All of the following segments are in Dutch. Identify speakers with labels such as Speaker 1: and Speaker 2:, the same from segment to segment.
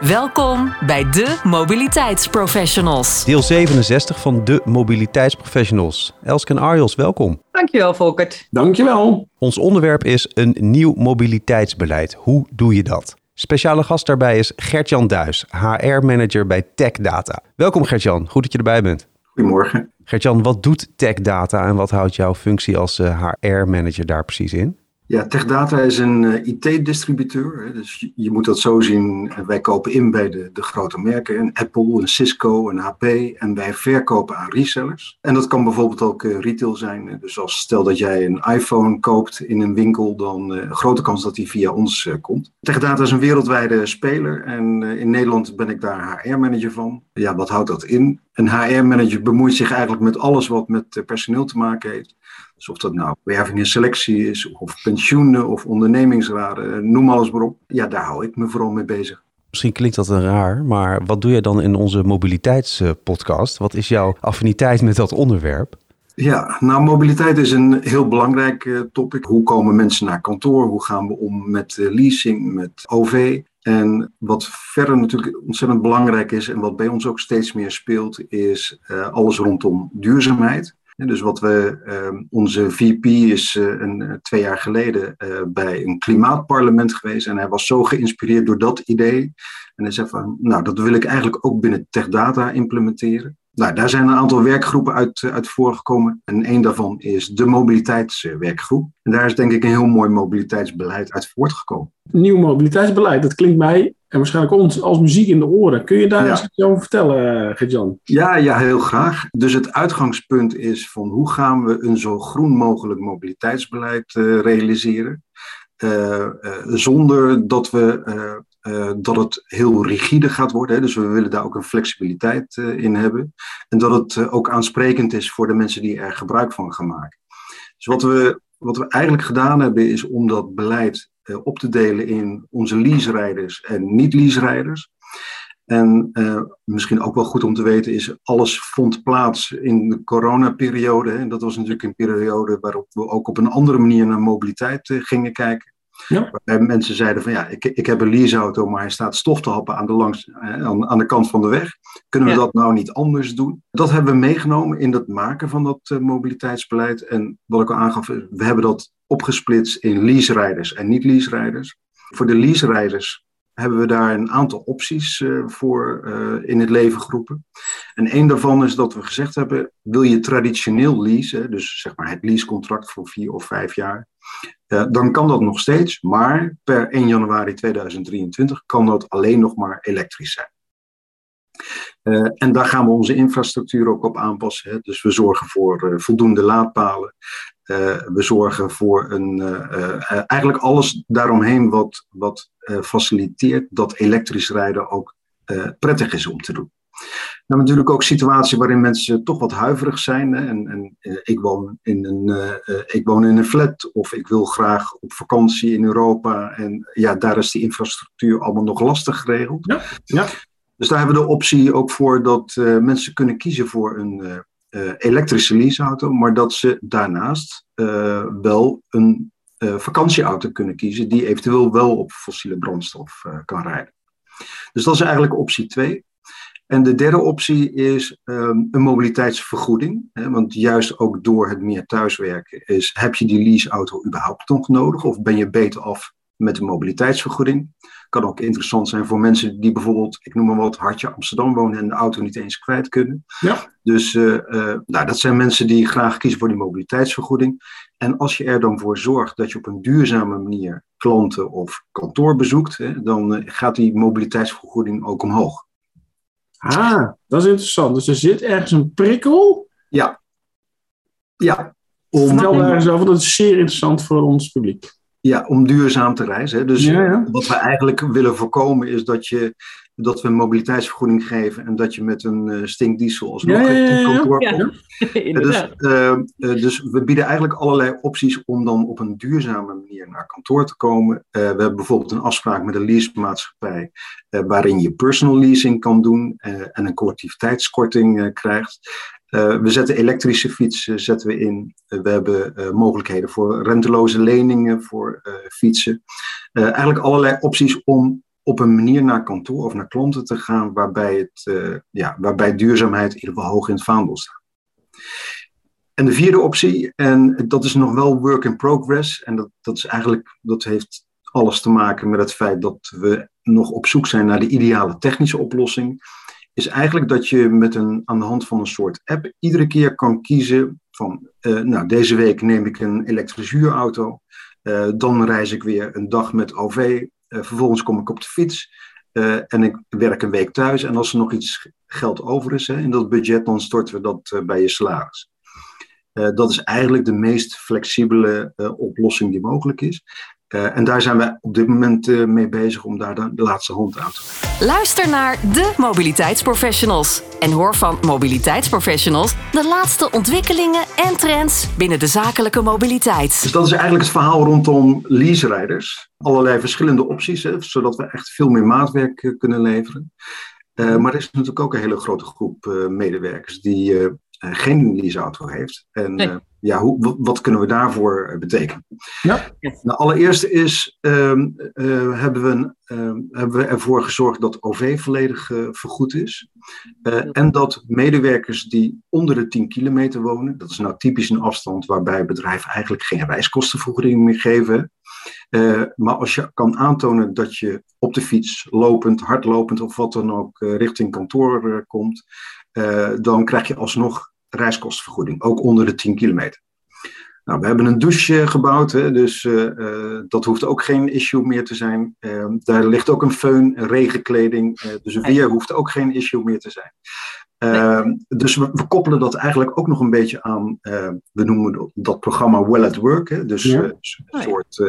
Speaker 1: Welkom bij de Mobiliteitsprofessionals.
Speaker 2: Deel 67 van de Mobiliteitsprofessionals. Elske en Arjos, welkom.
Speaker 3: Dankjewel, Volkert.
Speaker 4: Dankjewel.
Speaker 2: Ons onderwerp is een nieuw mobiliteitsbeleid. Hoe doe je dat? Speciale gast daarbij is Gertjan Duis, HR-manager bij TechData. Welkom Gertjan, goed dat je erbij bent.
Speaker 4: Goedemorgen.
Speaker 2: Gertjan, wat doet TechData en wat houdt jouw functie als HR-manager daar precies in?
Speaker 4: Ja, TechData is een uh, IT-distributeur. Dus je, moet dat zo zien. Wij kopen in bij de, de grote merken. Een Apple, een Cisco, een HP. En wij verkopen aan resellers. En dat kan bijvoorbeeld ook uh, retail zijn. Dus als stel dat jij een iPhone koopt in een winkel, dan uh, grote kans dat die via ons komt. TechData is een wereldwijde speler. En in Nederland ben ik daar HR-manager van. Ja, wat houdt dat in? Een HR-manager bemoeit zich eigenlijk met alles wat met personeel te maken heeft. Dus of dat nou werving en selectie is, of pensioenen, of ondernemingsraden, noem alles maar op. Ja, daar hou ik me vooral mee bezig.
Speaker 2: Misschien klinkt dat een raar, maar wat doe je dan in onze mobiliteitspodcast? Wat is jouw affiniteit met dat onderwerp?
Speaker 4: Ja, nou, mobiliteit is een heel belangrijk uh, topic. Hoe komen mensen naar kantoor? Hoe gaan we om met uh, leasing, met OV? En wat verder natuurlijk ontzettend belangrijk is en wat bij ons ook steeds meer speelt, is uh, alles rondom duurzaamheid. Dus wat we, uh, onze VP is uh, een, eh, twee jaar geleden uh, bij een klimaatparlement geweest. En hij was zo geïnspireerd door dat idee. En hij zei van, nou, dat wil ik eigenlijk ook binnen TechData implementeren. Nou, daar zijn een aantal werkgroepen uit, uit voorgekomen. En een daarvan is de mobiliteitswerkgroep. En daar is denk ik een heel mooi mobiliteitsbeleid uit voortgekomen.
Speaker 3: Nieuw mobiliteitsbeleid, dat klinkt mij en waarschijnlijk ons als muziek in de oren. Kun je daar ja. eens over vertellen, Gert-Jan?
Speaker 4: Ja, ja, heel graag. Dus het uitgangspunt is van hoe gaan we een zo groen mogelijk mobiliteitsbeleid uh, realiseren. Uh, zonder dat, we, dat het heel rigide gaat worden. Hè. Dus we willen daar ook een flexibiliteit in hebben. En dat het ook aansprekend is voor de mensen die er gebruik van gaan maken. Dus wat we, wat we eigenlijk gedaan hebben is om dat beleid op te delen in onze lease-rijders en niet-lease-rijders. En uh, misschien ook wel goed om te weten is, alles vond plaats in de coronaperiode. En dat was natuurlijk een periode waarop we ook op een andere manier naar mobiliteit uh, gingen kijken. Ja. Waarbij mensen zeiden van ja, ik, ik heb een leaseauto, maar hij staat stof te happen aan de, langs, aan, aan de kant van de weg. Kunnen we ja. dat nou niet anders doen? Dat hebben we meegenomen in het maken van dat uh, mobiliteitsbeleid. En wat ik al aangaf, we hebben dat opgesplitst in lease-rijders en niet-lease-rijders. Voor de lease-rijders hebben we daar een aantal opties uh, voor uh, in het leven geroepen. En een daarvan is dat we gezegd hebben, wil je traditioneel leasen, dus zeg maar het leasecontract voor vier of vijf jaar, uh, dan kan dat nog steeds, maar per 1 januari 2023 kan dat alleen nog maar elektrisch zijn. En daar gaan we onze infrastructuur ook op aanpassen. Hè. Dus we zorgen voor voldoende laadpalen. We zorgen voor een, eigenlijk alles daaromheen wat, wat faciliteert dat elektrisch rijden ook prettig is om te doen. We hebben natuurlijk ook situaties waarin mensen toch wat huiverig zijn. Hè? En, en ik, woon in een, ik woon in een flat of ik wil graag op vakantie in Europa. En ja, daar is die infrastructuur allemaal nog lastig geregeld.
Speaker 3: Ja, ja.
Speaker 4: Dus daar hebben we de optie ook voor dat uh, mensen kunnen kiezen voor een elektrische leaseauto, maar dat ze daarnaast wel een vakantieauto kunnen kiezen die eventueel wel op fossiele brandstof kan rijden. Dus dat is eigenlijk optie 2. En de derde optie is um, een mobiliteitsvergoeding. Hè, want juist ook door het meer thuiswerken is, heb je die leaseauto überhaupt nog nodig? Of ben je beter af met een mobiliteitsvergoeding? Kan ook interessant zijn voor mensen die bijvoorbeeld, ik noem maar wat, Hartje Amsterdam wonen en de auto niet eens kwijt kunnen.
Speaker 3: Ja.
Speaker 4: Dus uh, uh, nou, dat zijn mensen die graag kiezen voor die mobiliteitsvergoeding. En als je er dan voor zorgt dat je op een duurzame manier klanten of kantoor bezoekt, hè, dan uh, gaat die mobiliteitsvergoeding ook omhoog.
Speaker 3: Ah, dat is interessant. Dus er zit ergens een prikkel.
Speaker 4: Ja. Ja.
Speaker 3: Om, Vertel daar eens over, dat is zeer interessant voor ons publiek.
Speaker 4: Ja, om duurzaam te reizen. Dus ja, ja. wat we eigenlijk willen voorkomen is dat je dat we een mobiliteitsvergoeding geven en dat je met een uh, stinkdiesel alsnog ja, ja, ja, kantoor komt. dus, uh, dus we bieden eigenlijk allerlei opties om dan op een duurzame manier naar kantoor te komen. we hebben bijvoorbeeld een afspraak met een leasemaatschappij waarin je personal leasing kan doen en een collectiviteitskorting krijgt. We zetten elektrische fietsen zetten we in. we hebben mogelijkheden voor renteloze leningen voor fietsen. eigenlijk allerlei opties om op een manier naar kantoor of naar klanten te gaan waarbij, het, ja, waarbij duurzaamheid in ieder geval hoog in het vaandel staat. En de vierde optie, en dat is nog wel work in progress, en dat, dat is eigenlijk, dat heeft alles te maken met het feit dat we nog op zoek zijn naar de ideale technische oplossing, is eigenlijk dat je met een, aan de hand van een soort app iedere keer kan kiezen van, uh, nou deze week neem ik een elektrische huurauto, uh, dan reis ik weer een dag met OV, eh, vervolgens kom ik op de fiets eh, en ik werk een week thuis. En als er nog iets geld over is hè, in dat budget, dan storten we dat eh, bij je salaris. dat is eigenlijk de meest flexibele oplossing die mogelijk is. Uh, en daar zijn we op dit moment uh, mee bezig om daar de, de, laatste hand aan te
Speaker 1: brengen. Luister naar de mobiliteitsprofessionals. En hoor van mobiliteitsprofessionals de laatste ontwikkelingen en trends binnen de zakelijke mobiliteit.
Speaker 4: Dus dat is eigenlijk het verhaal rondom leaserijders. Allerlei verschillende opties, hè, zodat we echt veel meer maatwerk uh, kunnen leveren. maar er is natuurlijk ook een hele grote groep medewerkers die geen leaseauto heeft. En nee ja, hoe, wat kunnen we daarvoor eh, betekenen? Ja. Nou, allereerst is, um, uh, hebben, we um, hebben we ervoor gezorgd dat OV volledig uh, vergoed is. Uh, en dat medewerkers die onder de 10 kilometer wonen, dat is nou typisch een afstand waarbij bedrijven eigenlijk geen reiskostenvergoeding meer geven. maar als je kan aantonen dat je op de fiets, lopend, hardlopend of wat dan ook richting kantoor komt, dan krijg je alsnog reiskostenvergoeding, ook onder de 10 kilometer. Nou, we hebben een douche gebouwd, hè, dus uh, dat hoeft ook geen issue meer te zijn. Uh, daar ligt ook een föhn, regenkleding, uh, dus weer hoeft ook geen issue meer te zijn. Ehm, dus we, we, koppelen dat eigenlijk ook nog een beetje aan, we noemen dat programma Well at Work, hè, dus een soort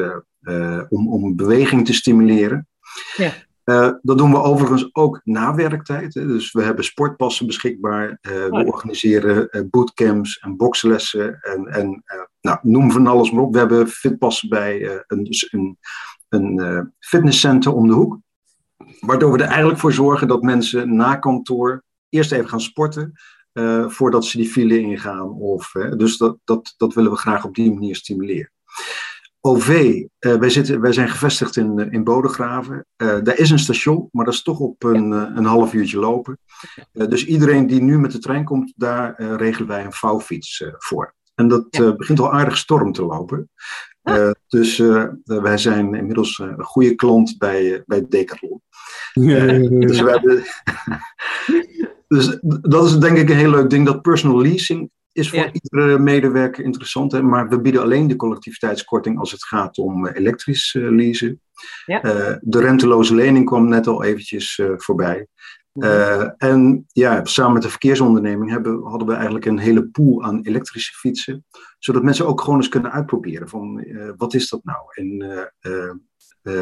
Speaker 4: om, om beweging te stimuleren. Ja. Uh, dat doen we overigens ook na werktijd. Hè. Dus we hebben sportpassen beschikbaar. Uh, we oh organiseren uh, bootcamps en boxlessen. En, en nou, noem van alles maar op. We hebben fitpassen bij een, dus een, een fitnesscenter om de hoek. Waardoor we er eigenlijk voor zorgen dat mensen na kantoor eerst even gaan sporten. voordat ze die file ingaan. Of, dus dat, dat, dat willen we graag op die manier stimuleren. OV, uh, wij, zitten, wij zijn gevestigd in, uh, in Bodegraven. Uh, daar is een station, maar dat is toch op een, een half uurtje lopen. dus iedereen die nu met de trein komt, daar regelen wij een vouwfiets voor. En dat begint al aardig storm te lopen. dus wij zijn inmiddels een goede klant bij, bij Decathlon. dus, we hebben, dus dat is denk ik een heel leuk ding. Dat personal leasing is voor iedere medewerker interessant. Hè? Maar we bieden alleen de collectiviteitskorting als het gaat om uh, elektrisch uh, leasen. Ja. Uh, de renteloze lening kwam net al eventjes voorbij. Mhm. en ja, samen met de verkeersonderneming hebben, hadden we eigenlijk een hele pool aan elektrische fietsen. Zodat mensen ook gewoon eens kunnen uitproberen van wat is dat nou? En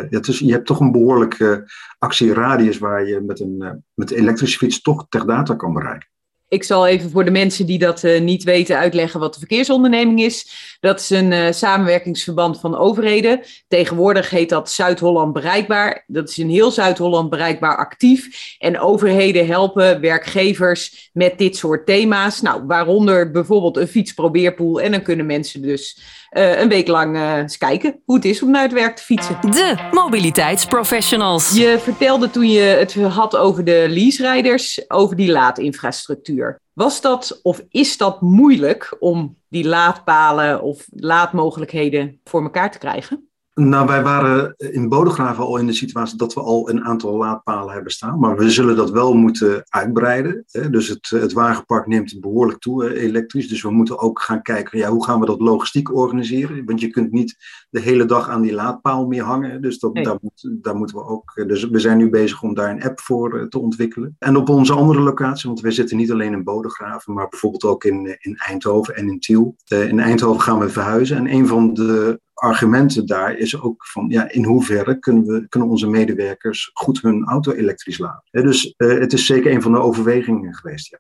Speaker 4: ja, dus je hebt toch een behoorlijke actieradius waar je met een met elektrische fiets toch ter data kan bereiken.
Speaker 5: Ik zal even voor de mensen die dat uh, niet weten uitleggen wat de verkeersonderneming is. Dat is een uh, samenwerkingsverband van overheden. Tegenwoordig heet dat Zuid-Holland Bereikbaar. Dat is in heel Zuid-Holland bereikbaar actief. En overheden helpen werkgevers met dit soort thema's. Nou, waaronder bijvoorbeeld een fietsprobeerpool. En dan kunnen mensen dus uh, een week lang uh, eens kijken hoe het is om naar het werk te fietsen.
Speaker 1: De mobiliteitsprofessionals.
Speaker 5: Je vertelde toen je het had over de leaserijders, over die laadinfrastructuur. Was dat of is dat moeilijk om die laadpalen of laadmogelijkheden voor elkaar te krijgen?
Speaker 4: Nou, wij waren in Bodegraven al in de situatie dat we al een aantal laadpalen hebben staan. Maar we zullen dat wel moeten uitbreiden. Hè? Dus het, het wagenpark neemt behoorlijk toe elektrisch. Dus we moeten ook gaan kijken, ja, hoe gaan we dat logistiek organiseren? Want je kunt niet de hele dag aan die laadpaal meer hangen. Dus dat, daar, moet, daar moeten we ook. Dus we zijn nu bezig om daar een app voor eh, te ontwikkelen. En op onze andere locatie, want wij zitten niet alleen in Bodegraven, maar bijvoorbeeld ook in, in Eindhoven en in Tiel. In Eindhoven gaan we verhuizen. En een van de argumenten daar is ook van ja, in hoeverre kunnen, we, kunnen onze medewerkers goed hun auto elektrisch laden. dus het is zeker een van de overwegingen geweest. Ja.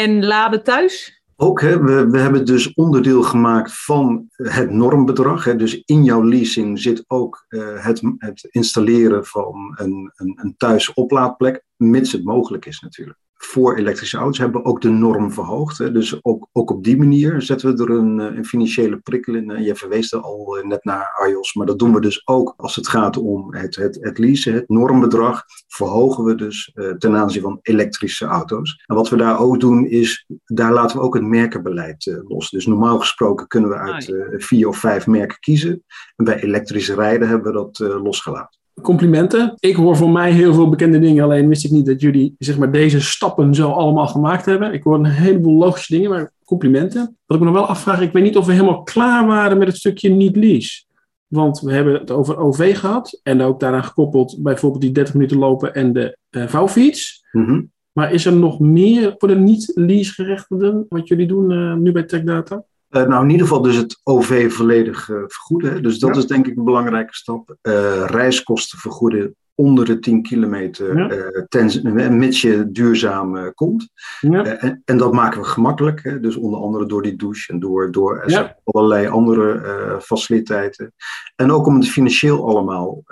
Speaker 5: En laden thuis?
Speaker 4: Ook, hè, we, we hebben dus onderdeel gemaakt van het normbedrag. Hè, dus in jouw leasing zit ook uh, het, het installeren van een, een, een thuisoplaadplek, mits het mogelijk is natuurlijk voor elektrische auto's hebben we ook de norm verhoogd. Hè. Dus ook, ook op die manier zetten we er een, eh, een financiële prikkel in. Je verwees er al eh, net naar Arjos, maar dat doen we dus ook als het gaat om het, het, het leasen. Het normbedrag verhogen we dus uh, ten aanzien van elektrische auto's. En wat we daar ook doen is, daar laten we ook het merkenbeleid uh, los. Dus normaal gesproken kunnen we uit uh, vier of vijf merken kiezen. En bij elektrische rijden hebben we dat losgelaten
Speaker 3: complimenten. Ik hoor voor mij heel veel bekende dingen, alleen wist ik niet dat jullie zeg maar, deze stappen zo allemaal gemaakt hebben. Ik hoor een heleboel logische dingen, maar complimenten. Wat ik me nog wel afvraag, ik weet niet of we helemaal klaar waren met het stukje niet-lease. Want we hebben het over OV gehad en ook daaraan gekoppeld bijvoorbeeld die 30 minuten lopen en de uh, vouwfiets.
Speaker 4: Mhm.
Speaker 3: Maar is er nog meer voor de niet-lease gerechtigden wat jullie doen uh, nu bij TechData?
Speaker 4: Uh, nou, in ieder geval dus het OV volledig uh, vergoeden. Dus dat is denk ik een belangrijke stap. Uh, reiskosten vergoeden onder de 10 kilometer, ja. uh, ten, mits je duurzaam uh, komt. Ja. Uh, en, en, dat maken we gemakkelijk, hè? dus onder andere door die douche en door, door ja. allerlei andere faciliteiten. En ook om het financieel allemaal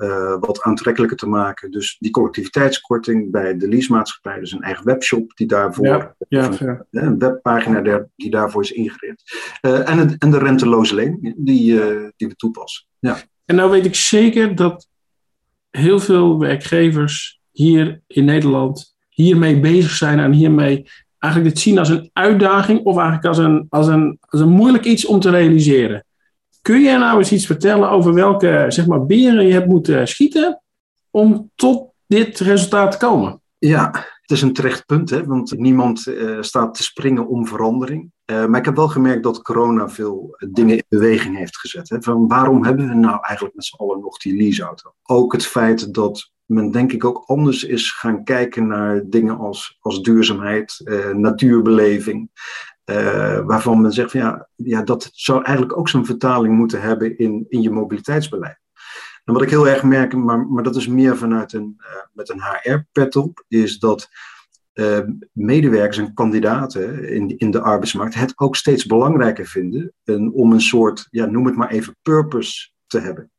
Speaker 4: wat aantrekkelijker te maken. Dus die collectiviteitskorting bij de leasemaatschappij, dus een eigen webshop die daarvoor, een, een webpagina die daarvoor is ingericht. en, het, en de renteloze leen die, die we toepassen. Ja.
Speaker 3: En nou weet ik zeker dat heel veel werkgevers hier in Nederland hiermee bezig zijn en hiermee eigenlijk het zien als een uitdaging of eigenlijk als een, als een, als een moeilijk iets om te realiseren. Kun je nou eens iets vertellen over welke zeg maar, beren je hebt moeten schieten om tot dit resultaat te komen?
Speaker 4: Ja, het is een terecht punt, hè? want niemand uh, staat te springen om verandering. Uh, maar ik heb wel gemerkt dat corona veel dingen in beweging heeft gezet. Hè? Van waarom hebben we nou eigenlijk met z'n allen nog die leaseauto? Ook het feit dat men denk ik ook anders is gaan kijken naar dingen als, als duurzaamheid, uh, natuurbeleving. waarvan men zegt van ja, ja, dat zou eigenlijk ook zo'n vertaling moeten hebben in, in je mobiliteitsbeleid. En wat ik heel erg merk, maar, maar dat is meer vanuit een, met een HR-pet op, is dat uh, medewerkers en kandidaten in, in de arbeidsmarkt het ook steeds belangrijker vinden en om een soort, ja, noem het maar even, purpose te hebben.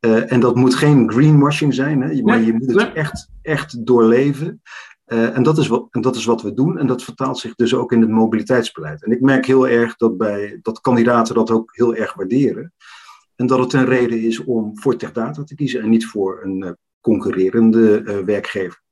Speaker 4: Uh, en dat moet geen greenwashing zijn, hè, maar je moet het echt, echt doorleven. Uh, en, dat is wat, en dat is wat we doen. En dat vertaalt zich dus ook in het mobiliteitsbeleid. En ik merk heel erg dat, bij, dat kandidaten dat ook heel erg waarderen. En dat het een reden is om voor TechData te kiezen en niet voor een concurrerende werkgever.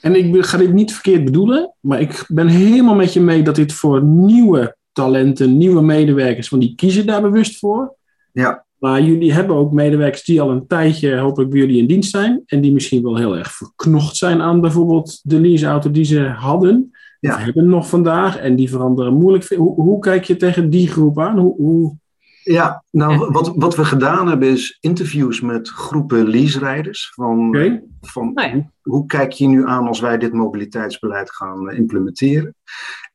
Speaker 3: En ik ga dit niet verkeerd bedoelen, maar ik ben helemaal met je mee dat dit voor nieuwe talenten, nieuwe medewerkers, want die kiezen daar bewust voor.
Speaker 4: Ja.
Speaker 3: Maar jullie hebben ook medewerkers die al een tijdje hopelijk bij jullie in dienst zijn en die misschien wel heel erg verknocht zijn aan bijvoorbeeld de leaseauto die ze hadden. Ja. Of hebben nog vandaag en die veranderen moeilijk. Hoe, hoe kijk je tegen die groep aan? Hoe, hoe
Speaker 4: ja, nou, wat, wat we gedaan hebben is interviews met groepen leaserijders. Van,
Speaker 3: okay.
Speaker 4: van nou ja. hoe, hoe, kijk je nu aan als wij dit mobiliteitsbeleid gaan uh, implementeren?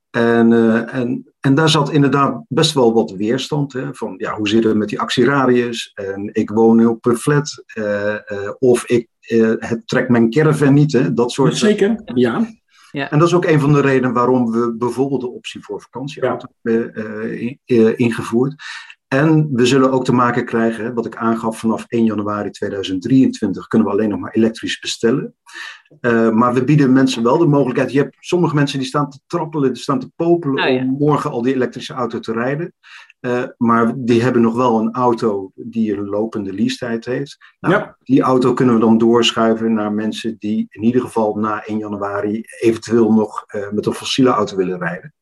Speaker 4: En, uh, en, en daar zat inderdaad best wel wat weerstand. Hè, van ja, hoe zit het met die actieradius? En ik woon op een flat. Uh, of ik het trek mijn caravan niet. Hè, dat soort
Speaker 3: Zeker, ja.
Speaker 4: Ja. En dat is ook een van de redenen waarom we bijvoorbeeld de optie voor vakantieauto ja. hebben ingevoerd. En we zullen ook te maken krijgen, wat ik aangaf, vanaf 1 januari 2023 kunnen we alleen nog maar elektrisch bestellen. Uh, maar we bieden mensen wel de mogelijkheid. Je hebt sommige mensen die staan te trappelen, die staan te popelen
Speaker 5: Oh, ja.
Speaker 4: om morgen al die elektrische auto te rijden. Uh, maar die hebben nog wel een auto die een lopende leasetijd heeft. Nou,
Speaker 3: Ja.
Speaker 4: Die auto kunnen we dan doorschuiven naar mensen die in ieder geval na 1 januari eventueel nog uh, met een fossiele auto willen rijden.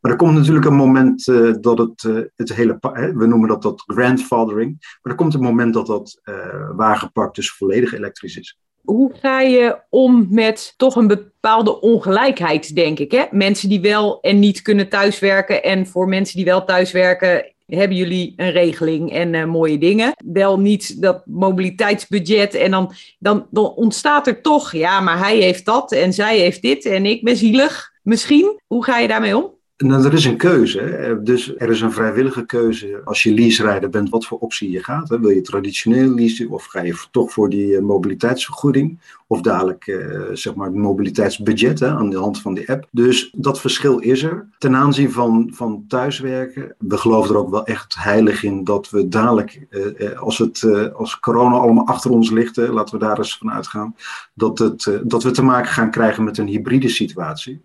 Speaker 4: Maar er komt natuurlijk een moment uh, dat het, uh, het hele, we noemen dat dat grandfathering. Maar er komt een moment dat dat uh, wagenpark dus volledig elektrisch is.
Speaker 5: Hoe ga je om met toch een bepaalde ongelijkheid, denk ik? Hè? Mensen die wel en niet kunnen thuiswerken. En voor mensen die wel thuiswerken, hebben jullie een regeling en mooie dingen. Wel niet dat mobiliteitsbudget. En dan, dan ontstaat er toch, ja, maar hij heeft dat en zij heeft dit en ik ben zielig. Misschien. Hoe ga je daarmee om?
Speaker 4: Er is een keuze. Dus er is een vrijwillige keuze als je leaserijder bent, wat voor optie je gaat. Wil je traditioneel leasen of ga je toch voor die eh, mobiliteitsvergoeding? Of dadelijk uh, zeg maar mobiliteitsbudget hè, aan de hand van die app. Dus dat verschil is er. Ten aanzien van, van thuiswerken, we geloven er ook wel echt heilig in dat we dadelijk, als, het, als corona allemaal achter ons ligt, laten we daar eens van uitgaan, dat, het, dat we te maken gaan krijgen met een hybride situatie.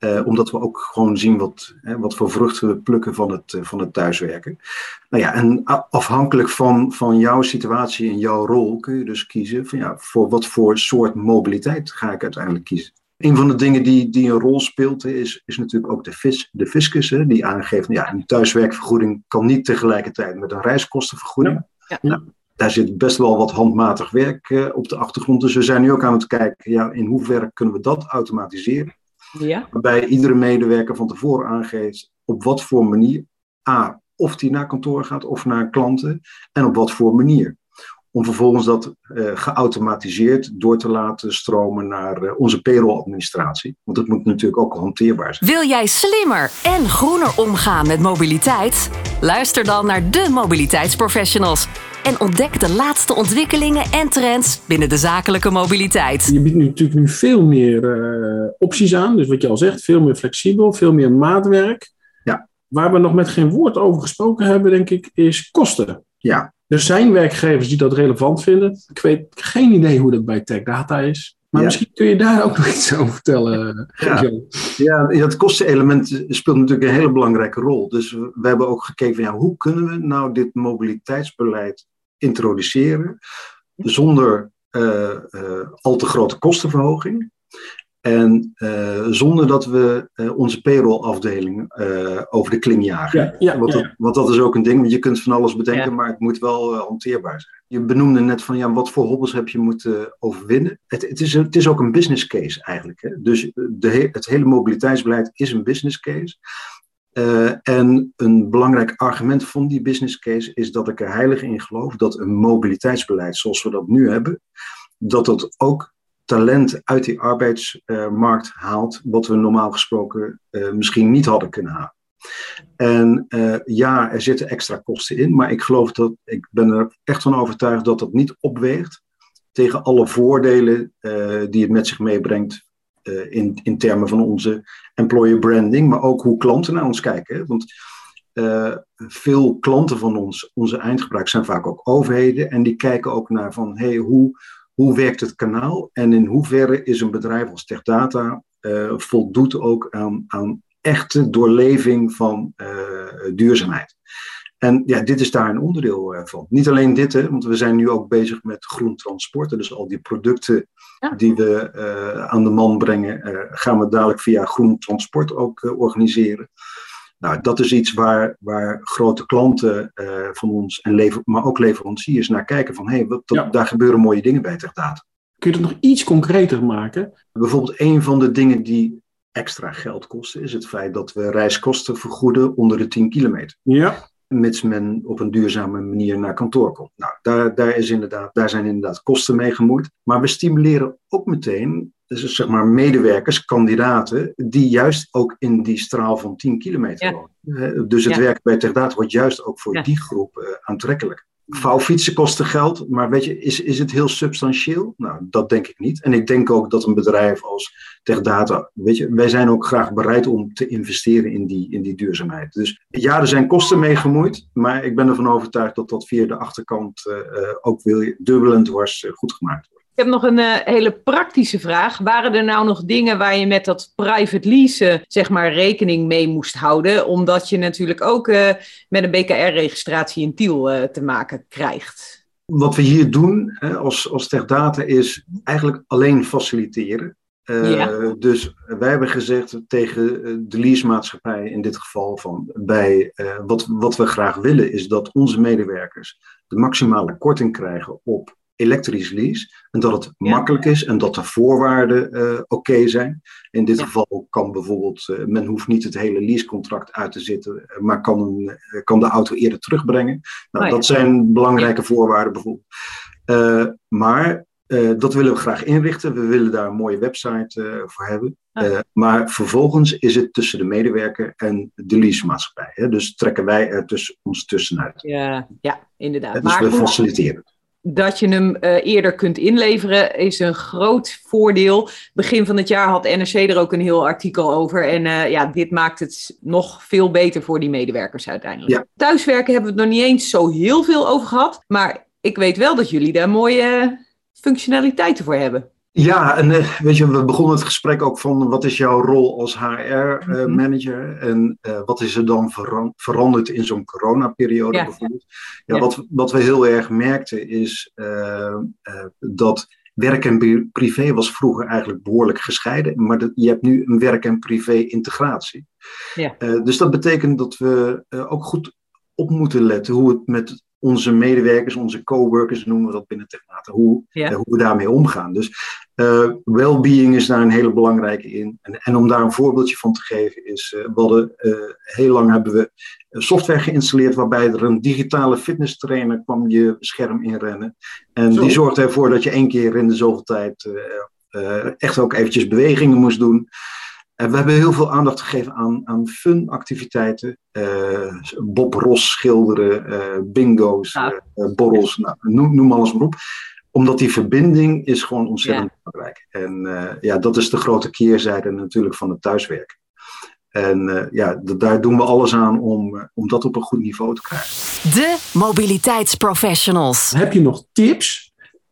Speaker 4: Uh, omdat we ook gewoon zien wat, hè, wat voor vruchten we plukken van het, uh, van het thuiswerken. Nou ja, en afhankelijk van, van jouw situatie en jouw rol kun je dus kiezen van ja, voor wat voor soort mobiliteit ga ik uiteindelijk kiezen. Een van de dingen die, die een rol speelt is, is natuurlijk ook de, vis, de fiscus, hè, die aangeeft, nou ja, een thuiswerkvergoeding kan niet tegelijkertijd met een reiskostenvergoeding. Ja. Nou, daar zit best wel wat handmatig werk uh, op de achtergrond. Dus we zijn nu ook aan het kijken, ja, in hoeverre kunnen we dat automatiseren? Ja. Waarbij iedere medewerker van tevoren aangeeft op wat voor manier, A, of die naar kantoor gaat of naar klanten en op wat voor manier. Om vervolgens dat uh, geautomatiseerd door te laten stromen naar uh, onze payroll-administratie. Want dat moet natuurlijk ook hanteerbaar zijn.
Speaker 1: Wil jij slimmer en groener omgaan met mobiliteit? Luister dan naar de mobiliteitsprofessionals en ontdek de laatste ontwikkelingen en trends binnen de zakelijke mobiliteit.
Speaker 3: Je biedt nu natuurlijk nu veel meer uh, opties aan. Dus wat je al zegt, veel meer flexibel, veel meer maatwerk.
Speaker 4: Ja.
Speaker 3: Waar we nog met geen woord over gesproken hebben, denk ik, is kosten.
Speaker 4: Ja.
Speaker 3: Er zijn werkgevers die dat relevant vinden. Ik weet geen idee hoe dat bij Tech Data is. Maar misschien kun je daar ook nog iets over vertellen.
Speaker 4: Ja, ja het kostenelement speelt natuurlijk een hele belangrijke rol. Dus we hebben ook gekeken van ja, hoe kunnen we nou dit mobiliteitsbeleid introduceren zonder uh, uh, al te grote kostenverhoging. En uh, zonder dat we uh, onze payroll-afdeling uh, over de kling jagen.
Speaker 3: Ja, ja,
Speaker 4: want, dat, want, dat, is ook een ding, want je kunt van alles bedenken, maar het moet wel hanteerbaar zijn. Je benoemde net van, ja, wat voor hobbels heb je moeten overwinnen? Het, het, is, het is ook een business case eigenlijk. Hè? Dus de, het hele mobiliteitsbeleid is een business case. En een belangrijk argument van die business case is dat ik er heilig in geloof dat een mobiliteitsbeleid zoals we dat nu hebben, dat dat ook talent uit die arbeidsmarkt haalt, wat we normaal gesproken uh, misschien niet hadden kunnen halen. En uh, ja, er zitten extra kosten in, maar ik geloof dat, ik ben er echt van overtuigd dat dat niet opweegt tegen alle voordelen die het met zich meebrengt in, in termen van onze employer branding, maar ook hoe klanten naar ons kijken. Want veel klanten van ons, onze eindgebruikers, zijn vaak ook overheden en die kijken ook naar van, hey, hoe, hoe werkt het kanaal en in hoeverre is een bedrijf als TechData uh, voldoet ook aan, aan echte doorleving van duurzaamheid. En ja, dit is daar een onderdeel uh, van. Niet alleen dit, hè, want we zijn nu ook bezig met groen transport. Dus al die producten ja. die we aan de man brengen, gaan we dadelijk via groen transport ook organiseren. Nou, dat is iets waar, waar grote klanten uh, van ons, en lever, maar ook leveranciers, naar kijken van hé, hey, wat, ja. daar gebeuren mooie dingen bij TechData.
Speaker 3: Kun je dat nog iets concreter maken?
Speaker 4: Bijvoorbeeld een van de dingen die extra geld kosten, is het feit dat we reiskosten vergoeden onder de 10 kilometer.
Speaker 3: Ja.
Speaker 4: Mits men op een duurzame manier naar kantoor komt. Nou, daar, daar, is inderdaad, daar zijn inderdaad kosten mee gemoeid. Maar we stimuleren ook meteen dus zeg maar medewerkers, kandidaten, die juist ook in die straal van 10 kilometer ja. wonen. Dus het ja. werk bij TechData wordt juist ook voor ja. die groep uh, aantrekkelijk. Vouwfietsen kosten geld, maar weet je, is, is het heel substantieel? Nou, dat denk ik niet. En ik denk ook dat een bedrijf als TechData, weet je, wij zijn ook graag bereid om te investeren in die, in die duurzaamheid. Dus ja, er zijn kosten mee gemoeid, maar ik ben ervan overtuigd dat dat via de achterkant uh, uh, ook wil dubbel en dwars goed gemaakt.
Speaker 5: Ik heb nog een uh, hele praktische vraag. Waren er nou nog dingen waar je met dat private leasen zeg maar rekening mee moest houden? Omdat je natuurlijk ook uh, met een BKR-registratie in Tiel uh, te maken krijgt.
Speaker 4: Wat we hier doen hè, als, als TechData is eigenlijk alleen faciliteren. Ja. Dus wij hebben gezegd tegen de leasemaatschappij in dit geval van bij wat, wat we graag willen is dat onze medewerkers de maximale korting krijgen op elektrisch lease. En dat het ja. makkelijk is en dat de voorwaarden uh, oké okay zijn. In dit ja. geval kan bijvoorbeeld, uh, men hoeft niet het hele leasecontract uit te zitten, maar kan, kan de auto eerder terugbrengen. Nou, oh, ja. Dat zijn belangrijke voorwaarden bijvoorbeeld. Uh, maar dat willen we graag inrichten. We willen daar een mooie website voor hebben. Uh, maar vervolgens is het tussen de medewerker en de leasemaatschappij. Hè? Dus trekken wij er tussen, ons tussenuit.
Speaker 5: Ja, ja inderdaad.
Speaker 4: dus maar we faciliteren
Speaker 5: dat je hem uh, eerder kunt inleveren is een groot voordeel. Begin van het jaar had NRC er ook een heel artikel over. En uh, ja, dit maakt het nog veel beter voor die medewerkers uiteindelijk.
Speaker 4: Ja.
Speaker 5: Thuiswerken hebben we het nog niet eens zo heel veel over gehad. Maar ik weet wel dat jullie daar mooie functionaliteiten voor hebben.
Speaker 4: Ja, en uh, weet je, we begonnen het gesprek ook van wat is jouw rol als HR-manager mm -hmm. en uh, wat is er dan veran veranderd in zo'n coronaperiode ja. bijvoorbeeld. Ja, ja, Wat, wat we heel erg merkten is dat werk en privé was vroeger eigenlijk behoorlijk gescheiden, maar dat, je hebt nu een werk- en privé-integratie.
Speaker 5: Ja.
Speaker 4: dus dat betekent dat we ook goed op moeten letten hoe het met onze medewerkers, onze coworkers noemen we dat binnen Technata, hoe,
Speaker 5: ja.
Speaker 4: hoe we daarmee omgaan. Dus uh, well-being is daar een hele belangrijke in. En, en, om daar een voorbeeldje van te geven is, uh, we hadden, uh, heel lang hebben we software geïnstalleerd waarbij er een digitale fitness trainer kwam je scherm inrennen. En Zo. die zorgde ervoor dat je één keer in de zoveel tijd echt ook eventjes bewegingen moest doen. En we hebben heel veel aandacht gegeven aan, aan fun activiteiten. Uh, Bob Ross schilderen, uh, bingo's, ja. uh, borrels, nou, noem, noem, alles maar op. Omdat die verbinding is gewoon ontzettend ja. belangrijk. En ja, dat is de grote keerzijde natuurlijk van het thuiswerken. En ja, daar doen we alles aan om, om dat op een goed niveau te krijgen.
Speaker 1: De mobiliteitsprofessionals.
Speaker 3: Heb je nog tips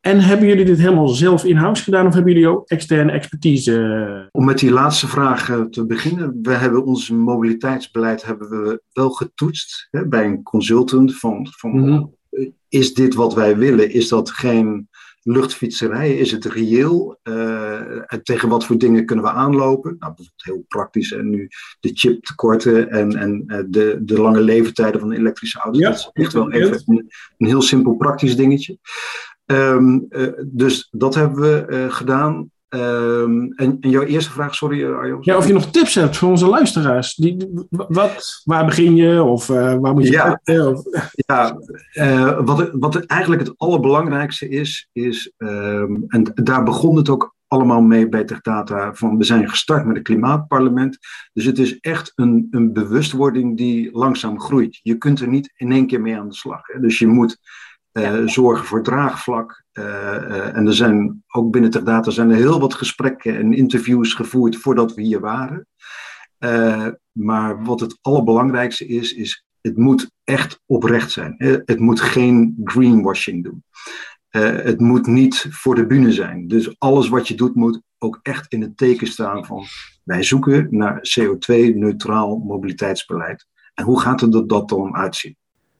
Speaker 3: en hebben jullie dit helemaal zelf in-house gedaan of hebben jullie ook externe expertise?
Speaker 4: Om met die laatste vraag te beginnen. We hebben ons mobiliteitsbeleid hebben we wel getoetst hè, bij een consultant. Van, van mm -hmm. Is dit wat wij willen? Is dat geen luchtfietserij? Is het reëel? Uh, tegen wat voor dingen kunnen we aanlopen? Nou, bijvoorbeeld heel praktisch. En nu de chiptekorten en, en de, de lange leeftijden van de elektrische auto's.
Speaker 3: Ja,
Speaker 4: dat is echt wel even een, een heel simpel praktisch dingetje. Um, uh, dus dat hebben we uh, gedaan. Um, en, en, jouw eerste vraag, sorry uh, Arjo.
Speaker 3: Ja, of je nog tips hebt voor onze luisteraars. Die, wat, waar begin je of waar moet je
Speaker 4: ja,
Speaker 3: kijken? Of...
Speaker 4: Ja, wat, wat eigenlijk het allerbelangrijkste is, is um, en daar begon het ook allemaal mee bij Techdata, van we zijn gestart met het klimaatparlement. Dus het is echt een, een bewustwording die langzaam groeit. Je kunt er niet in één keer mee aan de slag. Hè? Dus je moet uh, zorgen voor draagvlak. Uh, uh, en er zijn ook binnen Techdata zijn er heel wat gesprekken en interviews gevoerd voordat we hier waren. maar wat het allerbelangrijkste is, is het moet echt oprecht zijn. Het moet geen greenwashing doen. het moet niet voor de bühne zijn. Dus alles wat je doet moet ook echt in het teken staan van wij zoeken naar CO2-neutraal mobiliteitsbeleid. En hoe gaat het er dat dan uitzien?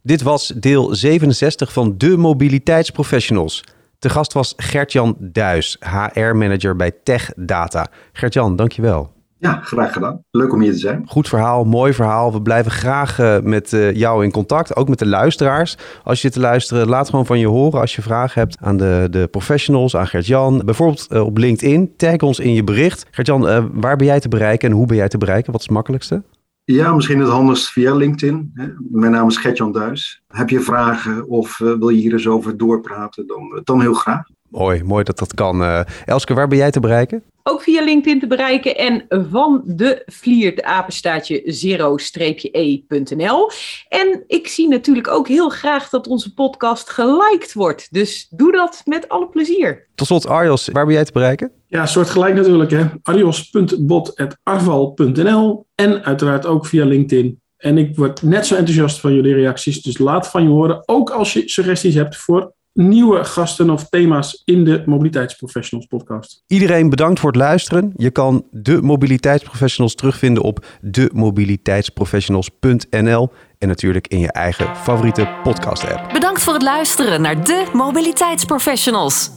Speaker 2: Dit was deel 67 van de Mobiliteitsprofessionals. Te gast was Gertjan Duis, HR-manager bij Tech Data. Gertjan, dankjewel.
Speaker 4: Ja, graag gedaan. Leuk om hier te zijn.
Speaker 2: Goed verhaal, mooi verhaal. We blijven graag uh, met uh, jou in contact, ook met de luisteraars. Als je te luisteren, laat gewoon van je horen als je vragen hebt aan de, de professionals, aan Gertjan. Bijvoorbeeld uh, op LinkedIn, tag ons in je bericht. Gertjan, waar ben jij te bereiken en hoe ben jij te bereiken? Wat is het makkelijkste?
Speaker 4: Ja, misschien het handigst via LinkedIn. Mijn naam is Gertjan Duis. Heb je vragen of uh, wil je hier eens over doorpraten, dan, dan heel graag.
Speaker 2: Mooi, mooi dat dat kan. Uh, Elske, waar ben jij te bereiken?
Speaker 5: Ook via LinkedIn te bereiken en van de Vliert apenstaatje zero-e.nl. En ik zie natuurlijk ook heel graag dat onze podcast geliked wordt. Dus doe dat met alle plezier.
Speaker 2: Tot slot, Arjos, waar ben jij te bereiken?
Speaker 3: Ja, soortgelijk natuurlijk. hè. arjos.bot.arval.nl en uiteraard ook via LinkedIn. En ik word net zo enthousiast van jullie reacties. Dus laat van je horen. Ook als je suggesties hebt voor nieuwe gasten of thema's in de Mobiliteitsprofessionals podcast.
Speaker 2: Iedereen bedankt voor het luisteren. Je kan de Mobiliteitsprofessionals terugvinden op demobiliteitsprofessionals.nl en natuurlijk in je eigen favoriete podcast app.
Speaker 1: Bedankt voor het luisteren naar de Mobiliteitsprofessionals.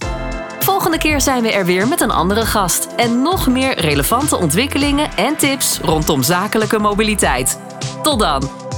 Speaker 1: Volgende keer zijn we er weer met een andere gast en nog meer relevante ontwikkelingen en tips rondom zakelijke mobiliteit. Tot dan!